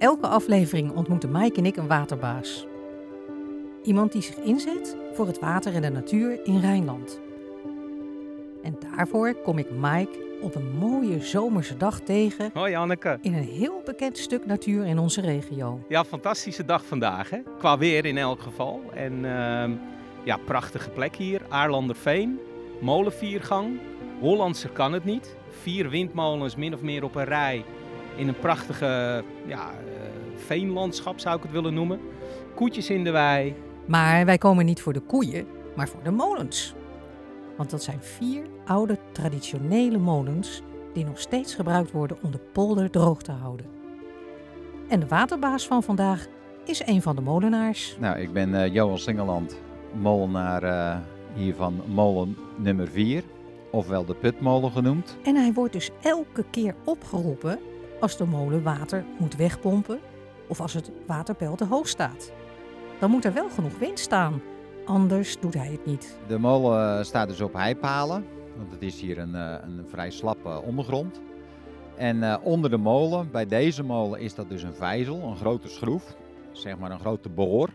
Elke aflevering ontmoeten Mike en ik een waterbaas. Iemand die zich inzet voor het water en de natuur in Rijnland. En daarvoor kom ik Mike op een mooie zomerse dag tegen Hoi Anneke. in een heel bekend stuk natuur in onze regio. Ja, fantastische dag vandaag hè. Qua weer in elk geval. En ehm, ja, prachtige plek hier. Aarlanderveen, molenviergang. Hollandser kan het niet. Vier windmolens min of meer op een rij. In een prachtige ja, eh, veenlandschap zou ik het willen noemen. Koetjes in de wei. Maar wij komen niet voor de koeien, maar voor de molens. Want dat zijn vier oude traditionele molens die nog steeds gebruikt worden om de polder droog te houden. En de waterbaas van vandaag is een van de molenaars. Nou, ik ben eh, Johan Singeland, molenaar eh, hier van molen nummer 4, ofwel de putmolen genoemd. En hij wordt dus elke keer opgeroepen als de molen water moet wegpompen of als het waterpeil te hoog staat. Dan moet er wel genoeg wind staan, anders doet hij het niet. De molen eh, staat dus op heipalen, want het is hier een, eh, een vrij slappe ondergrond. En eh, onder de molen, bij deze molen, is dat dus een vijzel, een grote schroef, zeg maar een grote boor.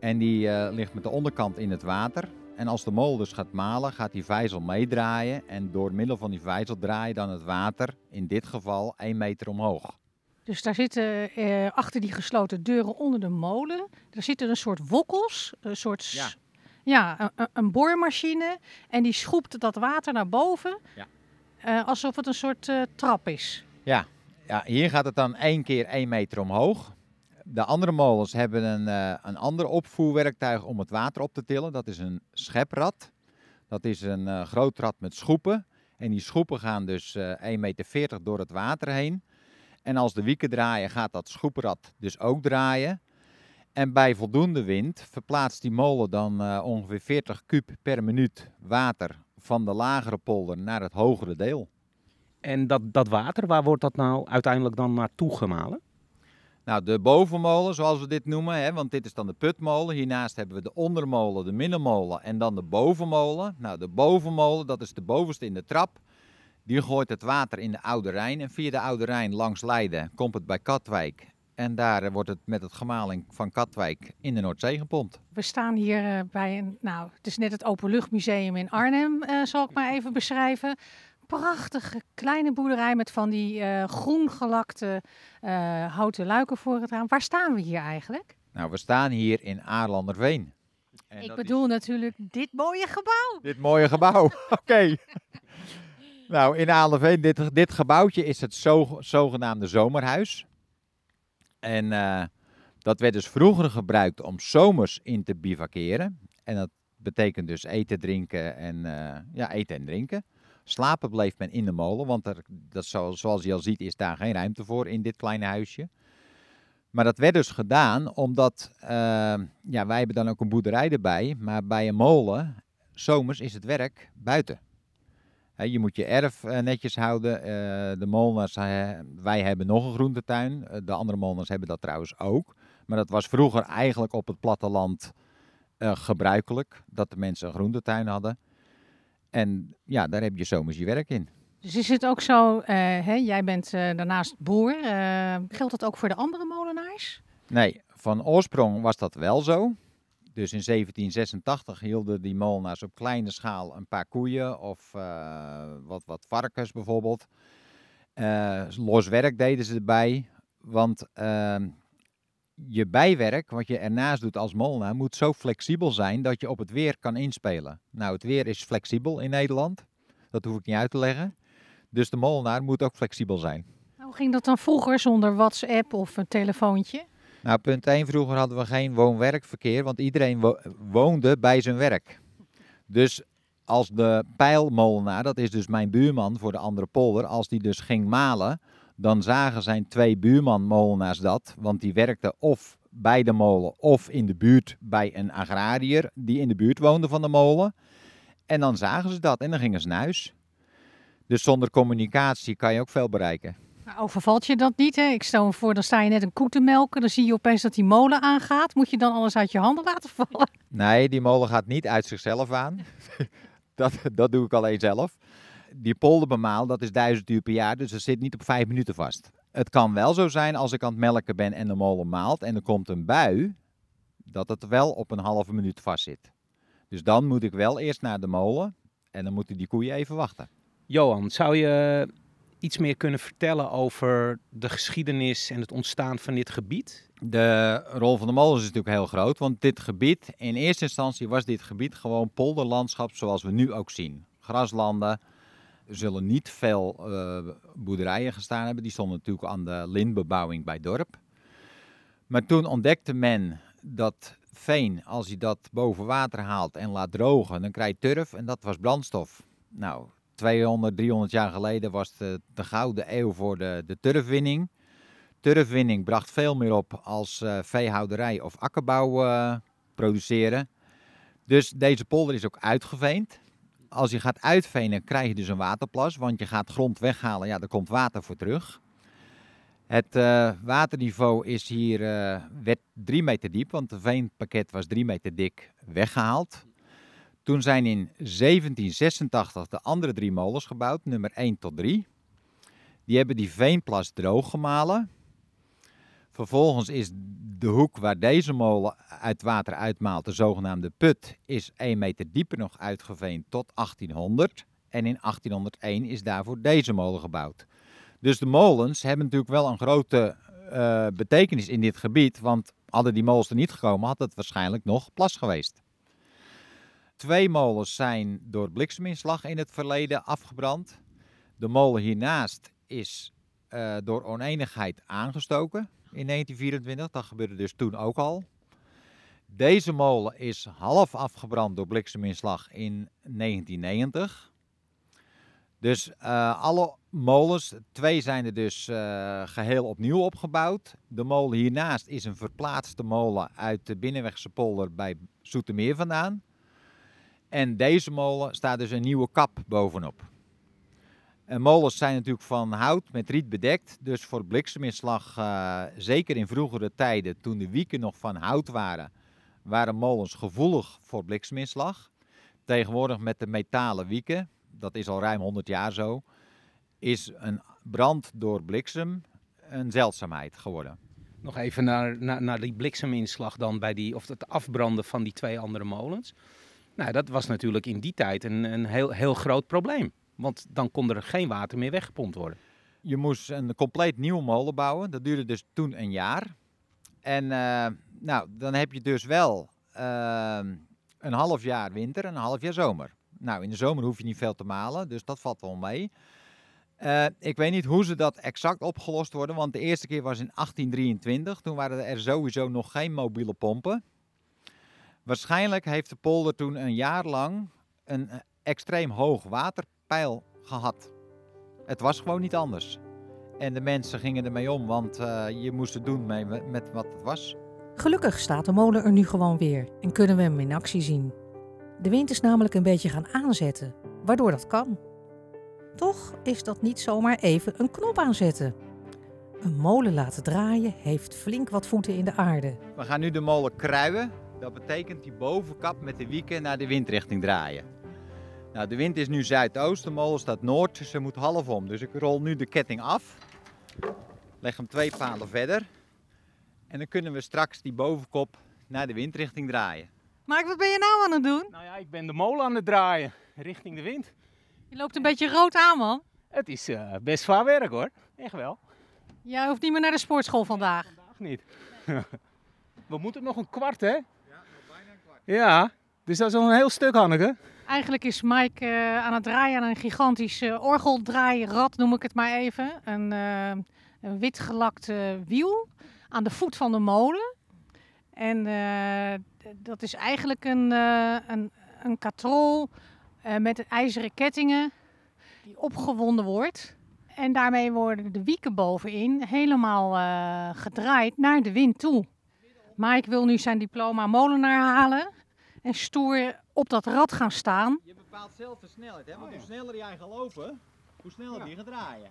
En die eh, ligt met de onderkant in het water. En als de molen dus gaat malen, gaat die vijzel meedraaien. En door middel van die vijzel draai je dan het water, in dit geval 1 meter omhoog. Dus daar zitten eh, achter die gesloten deuren onder de molen, daar zitten een soort wokkels, een soort Ja. ja, een- een, een boormachine. En die schoept dat water naar boven, Ja. eh, alsof het een soort eh, trap is. Ja, ja, hier gaat het dan één keer 1 meter omhoog. De andere molens hebben een, eh, een ander opvoerwerktuig om het water op te tillen. Dat is een scheprad. Dat is een eh, groot rad met schoepen. En die schoepen gaan dus eh 1,40 meter door het water heen. En als de wieken draaien, gaat dat schoepenrad dus ook draaien. En bij voldoende wind verplaatst die molen dan ongeveer 40 kub per minuut water van de lagere polder naar het hogere deel. En dat, dat water, waar wordt dat nou uiteindelijk dan naartoe gemalen? Nou, de bovenmolen, zoals we dit noemen, hè, want dit is dan de putmolen. Hiernaast hebben we de ondermolen, de middenmolen en dan de bovenmolen. Nou, de bovenmolen, dat is de bovenste in de trap. Die gooit het water in de Oude Rijn. En via de Oude Rijn langs Leiden komt het bij Katwijk. En daar eh, wordt het met het gemaling van Katwijk in de Noordzee gepompt. We staan hier eh, bij een, nou, het is net het Openluchtmuseum in Arnhem, eh, zal ik maar even beschrijven. Prachtige kleine boerderij met van die eh, groen gelakte eh, houten luiken voor het raam. Waar staan we hier eigenlijk? Nou, we staan hier in Aarlanderveen. En ik bedoel natuurlijk dit mooie gebouw. Dit mooie gebouw. Oké. nou, in Aalderveen, dit, dit gebouwtje is het zo, zogenaamde zomerhuis. En eh, dat werd dus vroeger gebruikt om zomers in te bivakeren. En dat betekent dus eten, drinken en ja, eten en drinken. Slapen bleef men in de molen, want dat, zo- zoals je al ziet is daar geen ruimte voor in dit kleine huisje. Maar dat werd dus gedaan omdat, eh, ja, wij hebben dan ook een boerderij erbij, maar bij een molen zomers is het werk buiten. Je moet je erf eh, netjes houden. eh, de molens, eh, wij hebben nog een groentetuin. De andere molens hebben dat trouwens ook. Maar dat was vroeger eigenlijk op het platteland gebruikelijk. Dat de mensen een groentetuin hadden. En ja, daar heb je zomers je werk in. Dus is het ook zo, eh, hè, jij bent eh, daarnaast boer. eh, geldt dat ook voor de andere molenaars? Nee, van oorsprong was dat wel zo. Dus in 1786 hielden die molenaars op kleine schaal een paar koeien of wat, wat varkens bijvoorbeeld. Los werk deden ze erbij, want ehm, je bijwerk, wat je ernaast doet als molenaar, moet zo flexibel zijn dat je op het weer kan inspelen. Nou, het weer is flexibel in Nederland, dat hoef ik niet uit te leggen. Dus de molenaar moet ook flexibel zijn. Hoe ging dat dan vroeger zonder WhatsApp of een telefoontje? Nou, punt 1, vroeger hadden we geen woon-werkverkeer, want iedereen wo- woonde bij zijn werk. Dus als de pijlmolenaar, dat is dus mijn buurman voor de andere polder, als die dus ging malen, dan zagen zijn twee buurman-molenaars dat, want die werkten of bij de molen of in de buurt bij een agrariër die in de buurt woonde van de molen. En dan zagen ze dat en dan gingen ze naar huis. Dus zonder communicatie kan je ook veel bereiken. Overvalt je dat niet? Hè? Ik stel me voor, dan sta je net een koe te melken. Dan zie je opeens dat die molen aangaat. Moet je dan alles uit je handen laten vallen? Nee, die molen gaat niet uit zichzelf aan. dat, dat doe ik alleen zelf. Die polderbemaal, dat is duizend uur per jaar, dus dat zit niet op vijf minuten vast. Het kan wel zo zijn als ik aan het melken ben en de molen maalt en er komt een bui, dat het wel op een halve minuut vastzit. Dus dan moet ik wel eerst naar de molen en dan moeten die koeien even wachten. Johan, zou je iets meer kunnen vertellen over de geschiedenis en het ontstaan van dit gebied? De rol van de molens is natuurlijk heel groot, want dit gebied, in eerste instantie was dit gebied gewoon polderlandschap zoals we nu ook zien. Graslanden, zullen niet veel uh, boerderijen gestaan hebben, die stonden natuurlijk aan de lintbebouwing bij dorp. Maar toen ontdekte men dat veen, als je dat boven water haalt en laat drogen, dan krijg je turf en dat was brandstof. Nou, 200, 300 jaar geleden was het de gouden eeuw voor de, de turfwinning. Turfwinning bracht veel meer op als uh, veehouderij of akkerbouw uh, produceren. Dus deze polder is ook uitgeveend. Als je gaat uitvenen, krijg je dus een waterplas, want je gaat grond weghalen, ja, er komt water voor terug. Het uh, waterniveau is hier uh, werd 3 meter diep, want het veenpakket was 3 meter dik weggehaald. Toen zijn in 1786 de andere drie molens gebouwd, nummer 1 tot 3. Die hebben die veenplas droog gemalen. Vervolgens is de hoek waar deze molen uit water uitmaalt, de zogenaamde put, is 1 meter dieper nog uitgeveend tot 1800. En in 1801 is daarvoor deze molen gebouwd. Dus de molens hebben natuurlijk wel een grote uh, betekenis in dit gebied, want hadden die molens er niet gekomen, had het waarschijnlijk nog plas geweest. Twee molens zijn door blikseminslag in het verleden afgebrand. De molen hiernaast is uh, door oneenigheid aangestoken in 1924. Dat gebeurde dus toen ook al. Deze molen is half afgebrand door blikseminslag in 1990. Dus uh, alle molens, twee zijn er dus uh, geheel opnieuw opgebouwd. De molen hiernaast is een verplaatste molen uit de Binnenwegse polder bij Zoetermeer vandaan. En deze molen staat dus een nieuwe kap bovenop. En molens zijn natuurlijk van hout met riet bedekt. Dus voor blikseminslag, uh, zeker in vroegere tijden, toen de wieken nog van hout waren, waren molens gevoelig voor blikseminslag. Tegenwoordig met de metalen wieken, dat is al ruim 100 jaar zo, is een brand door bliksem een zeldzaamheid geworden. Nog even naar, naar, naar die blikseminslag dan bij die, of het afbranden van die twee andere molens. Nou, dat was natuurlijk in die tijd een, een heel, heel groot probleem. Want dan kon er geen water meer weggepompt worden. Je moest een compleet nieuwe molen bouwen. Dat duurde dus toen een jaar. En uh, nou, dan heb je dus wel uh, een half jaar winter en een half jaar zomer. Nou, in de zomer hoef je niet veel te malen, dus dat valt wel mee. Uh, ik weet niet hoe ze dat exact opgelost worden, want de eerste keer was in 1823. Toen waren er sowieso nog geen mobiele pompen. Waarschijnlijk heeft de polder toen een jaar lang een extreem hoog waterpeil gehad. Het was gewoon niet anders. En de mensen gingen ermee om, want uh, je moest het doen mee, met wat het was. Gelukkig staat de molen er nu gewoon weer en kunnen we hem in actie zien. De wind is namelijk een beetje gaan aanzetten, waardoor dat kan. Toch is dat niet zomaar even een knop aanzetten. Een molen laten draaien heeft flink wat voeten in de aarde. We gaan nu de molen kruien. Dat betekent die bovenkap met de wieken naar de windrichting draaien. Nou, de wind is nu zuidoost, de molen staat noord, dus ze moet half om. Dus ik rol nu de ketting af, leg hem twee palen verder en dan kunnen we straks die bovenkop naar de windrichting draaien. Mark, wat ben je nou aan het doen? Nou ja, ik ben de molen aan het draaien, richting de wind. Je loopt een beetje rood aan, man. Het is uh, best zwaar werk hoor, echt wel. Jij hoeft niet meer naar de sportschool vandaag. Nee, vandaag niet. we moeten nog een kwart, hè? Ja, Ja, dus dat is al een heel stuk, Hanneke. Eigenlijk is Mike uh, aan het draaien aan een gigantisch uh, orgeldraairad, noem ik het maar even. Een, uh, een wit wiel aan de voet van de molen. En dat is eigenlijk een, een, een katrol met ijzeren kettingen die opgewonden wordt. En daarmee worden de wieken bovenin helemaal gedraaid naar de wind toe. Mike wil nu zijn diploma molenaar halen en stoer op dat rad gaan staan. Je bepaalt zelf de snelheid, hè? Want hoe sneller jij gaat lopen, hoe sneller die gaat draaien.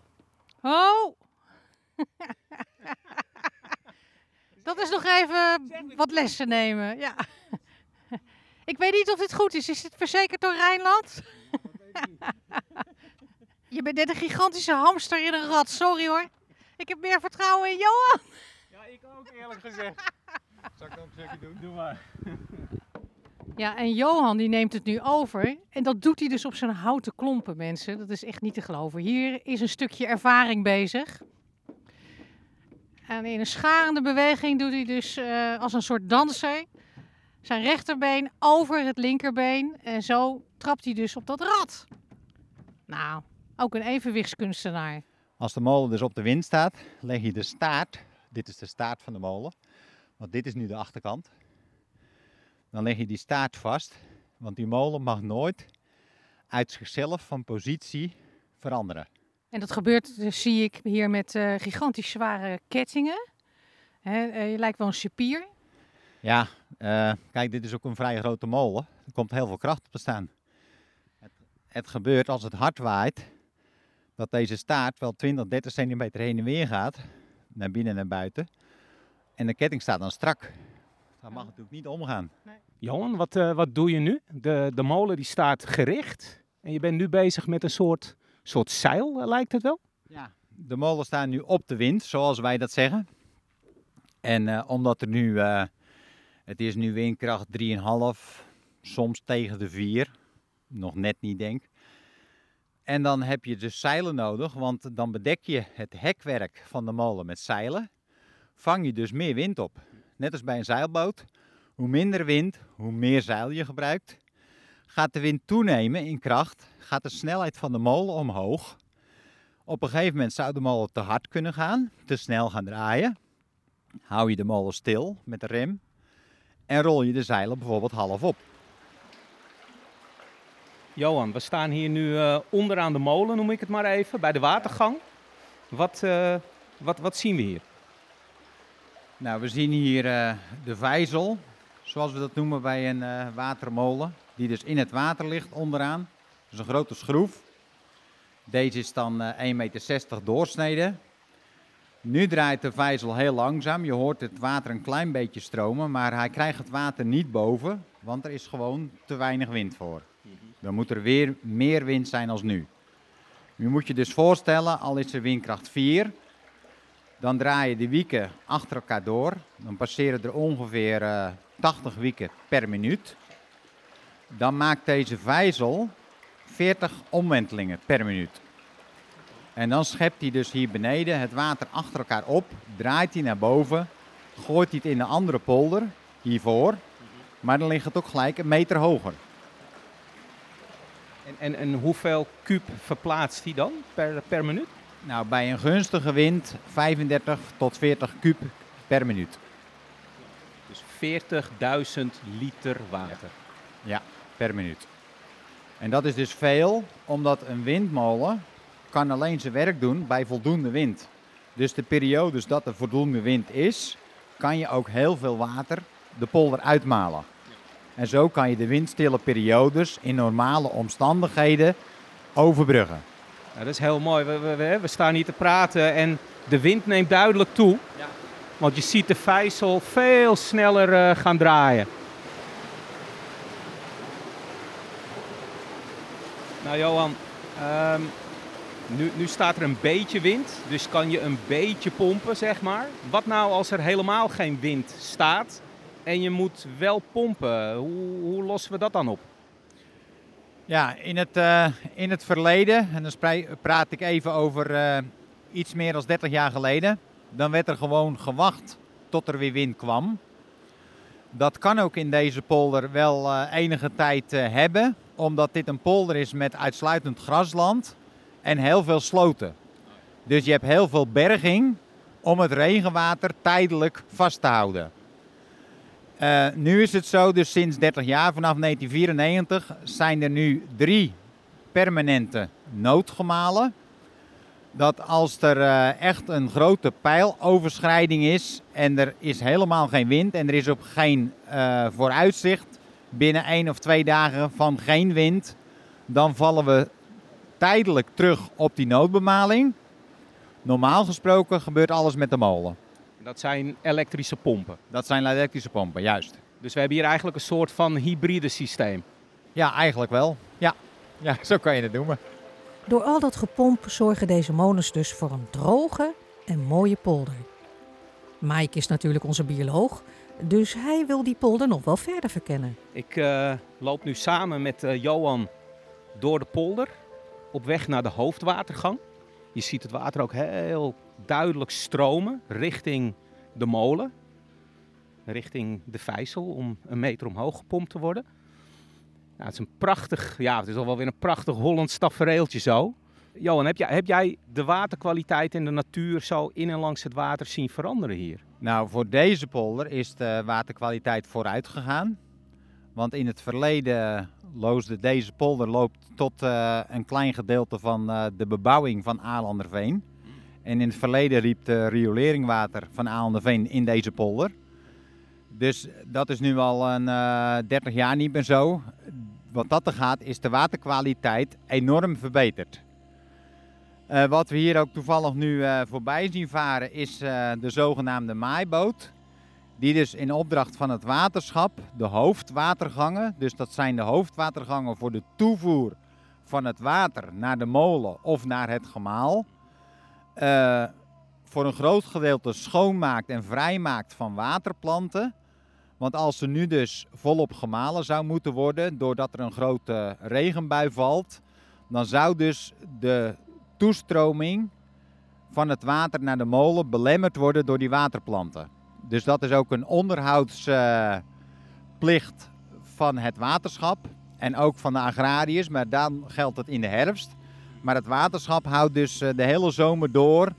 Oh! dat is nog even wat lessen nemen. Ja. Ik weet niet of dit goed is. Is dit verzekerd door Rijnland? Je bent net een gigantische hamster in een rad. Sorry hoor. Ik heb meer vertrouwen in Johan. Ja, ik ook eerlijk gezegd. Zal ik nog een stukje doen? Doe maar. Ja, en Johan die neemt het nu over. En dat doet hij dus op zijn houten klompen, mensen. Dat is echt niet te geloven. Hier is een stukje ervaring bezig. En in een scharende beweging doet hij dus eh, als een soort danser zijn rechterbeen over het linkerbeen. En zo trapt hij dus op dat rad. Nou, ook een evenwichtskunstenaar. Als de molen dus op de wind staat, leg je de staart, dit is de staart van de molen, want dit is nu de achterkant. Dan leg je die staart vast, want die molen mag nooit uit zichzelf van positie veranderen. En dat gebeurt, dus, zie ik hier met eh, gigantisch zware kettingen. Eh, je lijkt wel een cipier. Ja, eh, kijk, dit is ook een vrij grote molen. Er komt heel veel kracht op te staan. Het, het gebeurt als het hard waait, dat deze staart wel 20, 30 centimeter heen en weer gaat, naar binnen en naar buiten. En de ketting staat dan strak. Dat mag natuurlijk niet omgaan. Johan, wat, eh, wat doe je nu? De, de molen die staat gericht. En je bent nu bezig met een soort, soort zeil, eh, lijkt het wel? Ja, de molen staan nu op de wind, zoals wij dat zeggen. En eh, omdat er nu, het is nu windkracht 3,5, soms tegen de 4, nog net niet denk. En dan heb je dus zeilen nodig, want dan bedek je het hekwerk van de molen met zeilen. Vang je dus meer wind op. Net als bij een zeilboot. Hoe minder wind, hoe meer zeil je gebruikt. Gaat de wind toenemen in kracht, gaat de snelheid van de molen omhoog. Op een gegeven moment zou de molen te hard kunnen gaan, te snel gaan draaien. Hou je de molen stil met de rem en rol je de zeilen bijvoorbeeld half op. Johan, we staan hier nu eh, onderaan de molen, noem ik het maar even, bij de watergang. Wat, eh, wat, wat zien we hier? Nou, we zien hier eh, de vijzel, zoals we dat noemen bij een eh, watermolen, die dus in het water ligt onderaan. Dus een grote schroef. Deze is dan eh 1,60 meter doorsneden. Nu draait de vijzel heel langzaam. Je hoort het water een klein beetje stromen, maar hij krijgt het water niet boven, want er is gewoon te weinig wind voor. Dan moet er weer meer wind zijn als nu. Nu moet je dus voorstellen, al is er windkracht 4, dan draai je de wieken achter elkaar door. Dan passeren er ongeveer eh, 80 wieken per minuut. Dan maakt deze vijzel 40 omwentelingen per minuut. En dan schept hij dus hier beneden het water achter elkaar op, draait hij naar boven, gooit hij het in de andere polder, hiervoor. Maar dan ligt het ook gelijk een meter hoger. En, en, en hoeveel kuub verplaatst hij dan per, per minuut? Nou, bij een gunstige wind 35 tot 40 kub per minuut. Dus 40.000 liter water. per minuut. En dat is dus veel, omdat een windmolen kan alleen zijn werk doen bij voldoende wind. Dus de periodes dat er voldoende wind is, kan je ook heel veel water de polder uitmalen. En zo kan je de windstille periodes in normale omstandigheden overbruggen. Dat is heel mooi. We, we, we, we staan hier te praten en de wind neemt duidelijk toe. Ja. Want je ziet de vijzel veel sneller eh, gaan draaien. Nou Johan, ehm, nu, nu staat er een beetje wind, dus kan je een beetje pompen, zeg maar. Wat nou als er helemaal geen wind staat en je moet wel pompen? Hoe, hoe lossen we dat dan op? Ja, in het, eh, in het verleden, en dan praat ik even over eh, iets meer dan 30 jaar geleden, dan werd er gewoon gewacht tot er weer wind kwam. Dat kan ook in deze polder wel eh, enige tijd hebben, omdat dit een polder is met uitsluitend grasland en heel veel sloten. Dus je hebt heel veel berging om het regenwater tijdelijk vast te houden. Eh, nu is het zo, dus sinds 30 jaar, vanaf 1994, zijn er nu drie permanente noodgemalen. Dat als er eh, echt een grote pijloverschrijding is en er is helemaal geen wind en er is ook geen eh, vooruitzicht binnen één of twee dagen van geen wind, dan vallen we tijdelijk terug op die noodbemaling. Normaal gesproken gebeurt alles met de molen. Dat zijn elektrische pompen. Dat zijn elektrische pompen, juist. Dus we hebben hier eigenlijk een soort van hybride systeem. Ja, eigenlijk wel. Ja, ja zo kan je het noemen. Door al dat gepomp zorgen deze molens dus voor een droge en mooie polder. Mike is natuurlijk onze bioloog, dus hij wil die polder nog wel verder verkennen. Ik uh, loop nu samen met uh, Johan door de polder op weg naar de hoofdwatergang. Je ziet het water ook heel duidelijk stromen richting de molen. Richting de vijzel om een meter omhoog gepompt te worden. Nou, het is een prachtig, ja, het is al wel weer een prachtig Hollands tafereeltje zo. Johan, heb jij, heb jij de waterkwaliteit in de natuur zo in en langs het water zien veranderen hier? Nou, voor deze polder is de waterkwaliteit vooruit gegaan. Want in het verleden loosde deze polder loopt tot uh, een klein gedeelte van uh, de bebouwing van Aalanderveen. En in het verleden riep de rioleringwater van Aalanderveen in deze polder. Dus dat is nu al een uh, 30 jaar niet meer zo. Wat dat er gaat, is de waterkwaliteit enorm verbeterd. Wat we hier ook toevallig nu voorbij zien varen is de zogenaamde maaiboot. Die dus in opdracht van het waterschap de hoofdwatergangen, dus dat zijn de hoofdwatergangen voor de toevoer van het water naar de molen of naar het gemaal, voor een groot gedeelte schoonmaakt en vrijmaakt van waterplanten. Want als er nu dus volop gemalen zou moeten worden doordat er een grote regenbui valt, dan zou dus de toestroming van het water naar de molen belemmerd worden door die waterplanten. Dus dat is ook een onderhoudsplicht van het waterschap en ook van de agrariërs, maar dan geldt het in de herfst. Maar het waterschap houdt dus de hele zomer door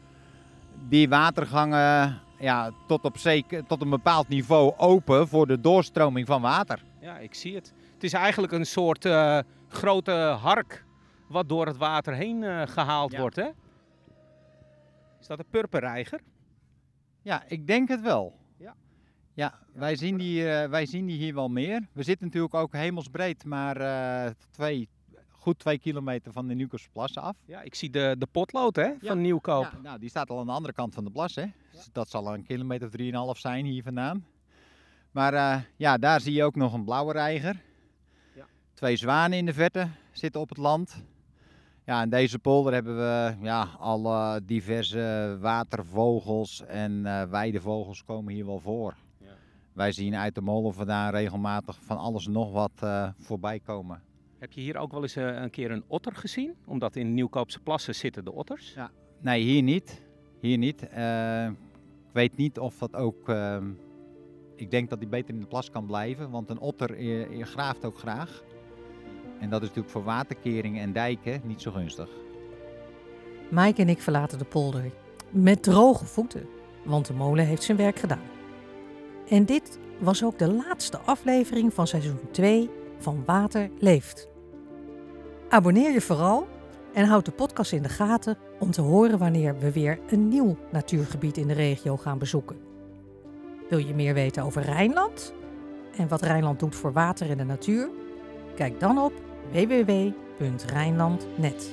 die watergangen ja, tot, op zeker, tot een bepaald niveau open voor de doorstroming van water. Ja, ik zie het. Het is eigenlijk een soort uh, grote hark wat door het water heen uh, gehaald ja. wordt. Hè? Is dat een purperreiger? Ja, ik denk het wel. Ja, ja wij, zien die, uh, wij zien die hier wel meer. We zitten natuurlijk ook hemelsbreed, maar uh, twee, goed twee kilometer van de Nieuwkoopse af. Ja, ik zie de, de potlood hè, ja. van Nieuwkoop. Ja, nou, die staat al aan de andere kant van de plas. Hè. Dus dat zal een kilometer of 3,5 zijn hier vandaan. Maar uh, ja, daar zie je ook nog een blauwe reiger. Ja. Twee zwanen in de verte zitten op het land. Ja, in deze polder hebben we ja, alle diverse watervogels en uh, weidevogels komen hier wel voor. Ja. Wij zien uit de molen vandaan regelmatig van alles nog wat uh, voorbij komen. Heb je hier ook wel eens uh, een keer een otter gezien? Omdat in Nieuwkoopse plassen zitten de otters. Ja. Nee, hier niet. Hier niet. ik weet niet of dat ook... ehm, ik denk dat hij beter in de plas kan blijven, want een otter graaft ook graag. En dat is natuurlijk voor waterkeringen en dijken niet zo gunstig. Mike en ik verlaten de polder met droge voeten, want de molen heeft zijn werk gedaan. En dit was ook de laatste aflevering van seizoen 2 van Water Leeft. Abonneer je vooral en houd de podcast in de gaten om te horen wanneer we weer een nieuw natuurgebied in de regio gaan bezoeken. Wil je meer weten over Rijnland en wat Rijnland doet voor water en de natuur? Kijk dan op www.rijnland.net.